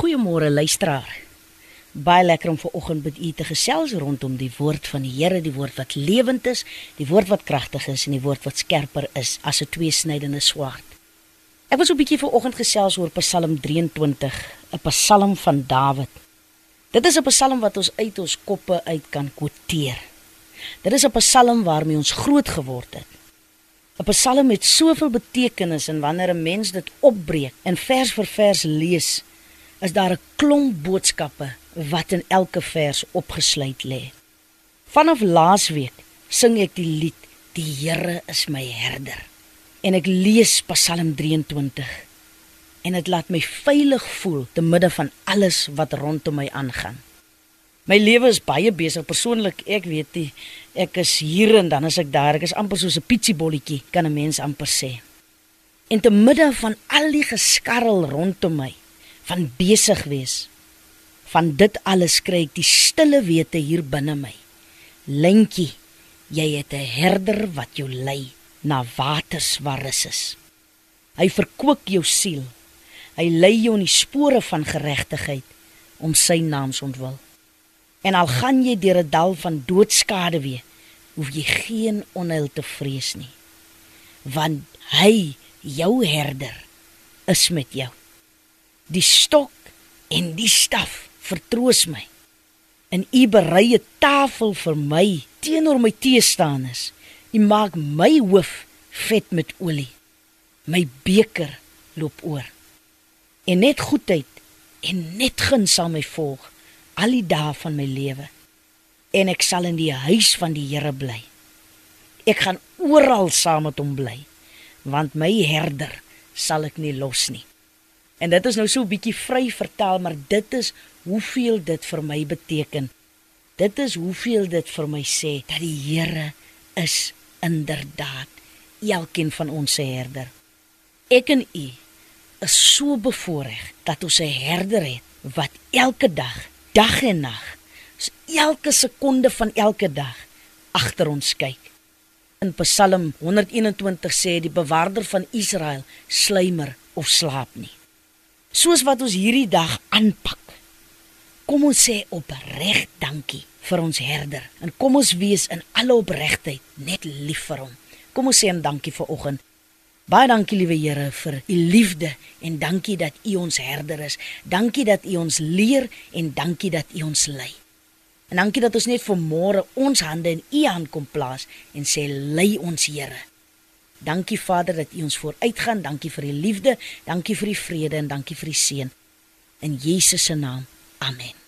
Goeiemôre luisteraar. Baie lekker om ver oggend met u te gesels rondom die woord van die Here, die woord wat lewend is, die woord wat kragtig is en die woord wat skerper is as 'n tweesnydende swaard. Ek was 'n bietjie ver oggend gesels oor Psalm 23, 'n Psalm van Dawid. Dit is 'n Psalm wat ons uit ons koppe uit kan quoteer. Dit is 'n Psalm waarmee ons groot geword het. 'n Psalm met soveel betekenis en wanneer 'n mens dit opbreek en vers vir vers lees, is daar 'n klomp boodskappe wat in elke vers opgesluit lê. Vanaf laasweek sing ek die lied Die Here is my herder en ek lees Psalm 23 en dit laat my veilig voel te midde van alles wat rondom my aangaan. My lewe is baie besig persoonlik. Ek weet nie, ek is hier en dan is ek daar. Ek is amper soos 'n pietsiebolletjie, kan 'n mens amper sê. En te midde van al die geskarrel rondom my, van besig wees, van dit alles kry ek die stille wete hier binne my. Lentjie, jy het 'n herder wat jou lei na waters waar rus is. Hy verkoop jou siel. Hy lei jou in die spore van geregtigheid om sy naam se ontwil. En al gaan jy deur 'n dal van doodskade weer, hoef jy geen onheil te vrees nie. Want hy, jou herder, is met jou. Die stok en die staf vertroos my. En u berei 'n tafel vir my teenoor my teestanders. U maak my hoof vet met olie. My beker loop oor. En net goedheid en net guns sal my volg al die dae van my lewe en ek sal in die huis van die Here bly. Ek gaan oral saam met hom bly want my herder sal ek nie los nie. En dit is nou so 'n bietjie vry vertaal, maar dit is hoeveel dit vir my beteken. Dit is hoeveel dit vir my sê dat die Here is inderdaad elkeen van ons se herder. Ek en u is so bevoorreg dat ons 'n herder het wat elke dag dag en nag, so elke sekonde van elke dag agter ons kyk. In Psalm 121 sê die bewaarder van Israel sluimer of slaap nie. Soos wat ons hierdie dag aanpak. Kom ons sê opreg dankie vir ons herder en kom ons wees in alle opregtheid net lief vir hom. Kom ons sê hom dankie vir oggend Baie dankie liewe Here vir u liefde en dankie dat u ons herder is. Dankie dat u ons leer en dankie dat u ons lei. En dankie dat ons net vir môre ons hande in u hand kom plaas en sê lei ons Here. Dankie Vader dat u ons vooruitgaan. Dankie vir u liefde, dankie vir u vrede en dankie vir u seën. In Jesus se naam. Amen.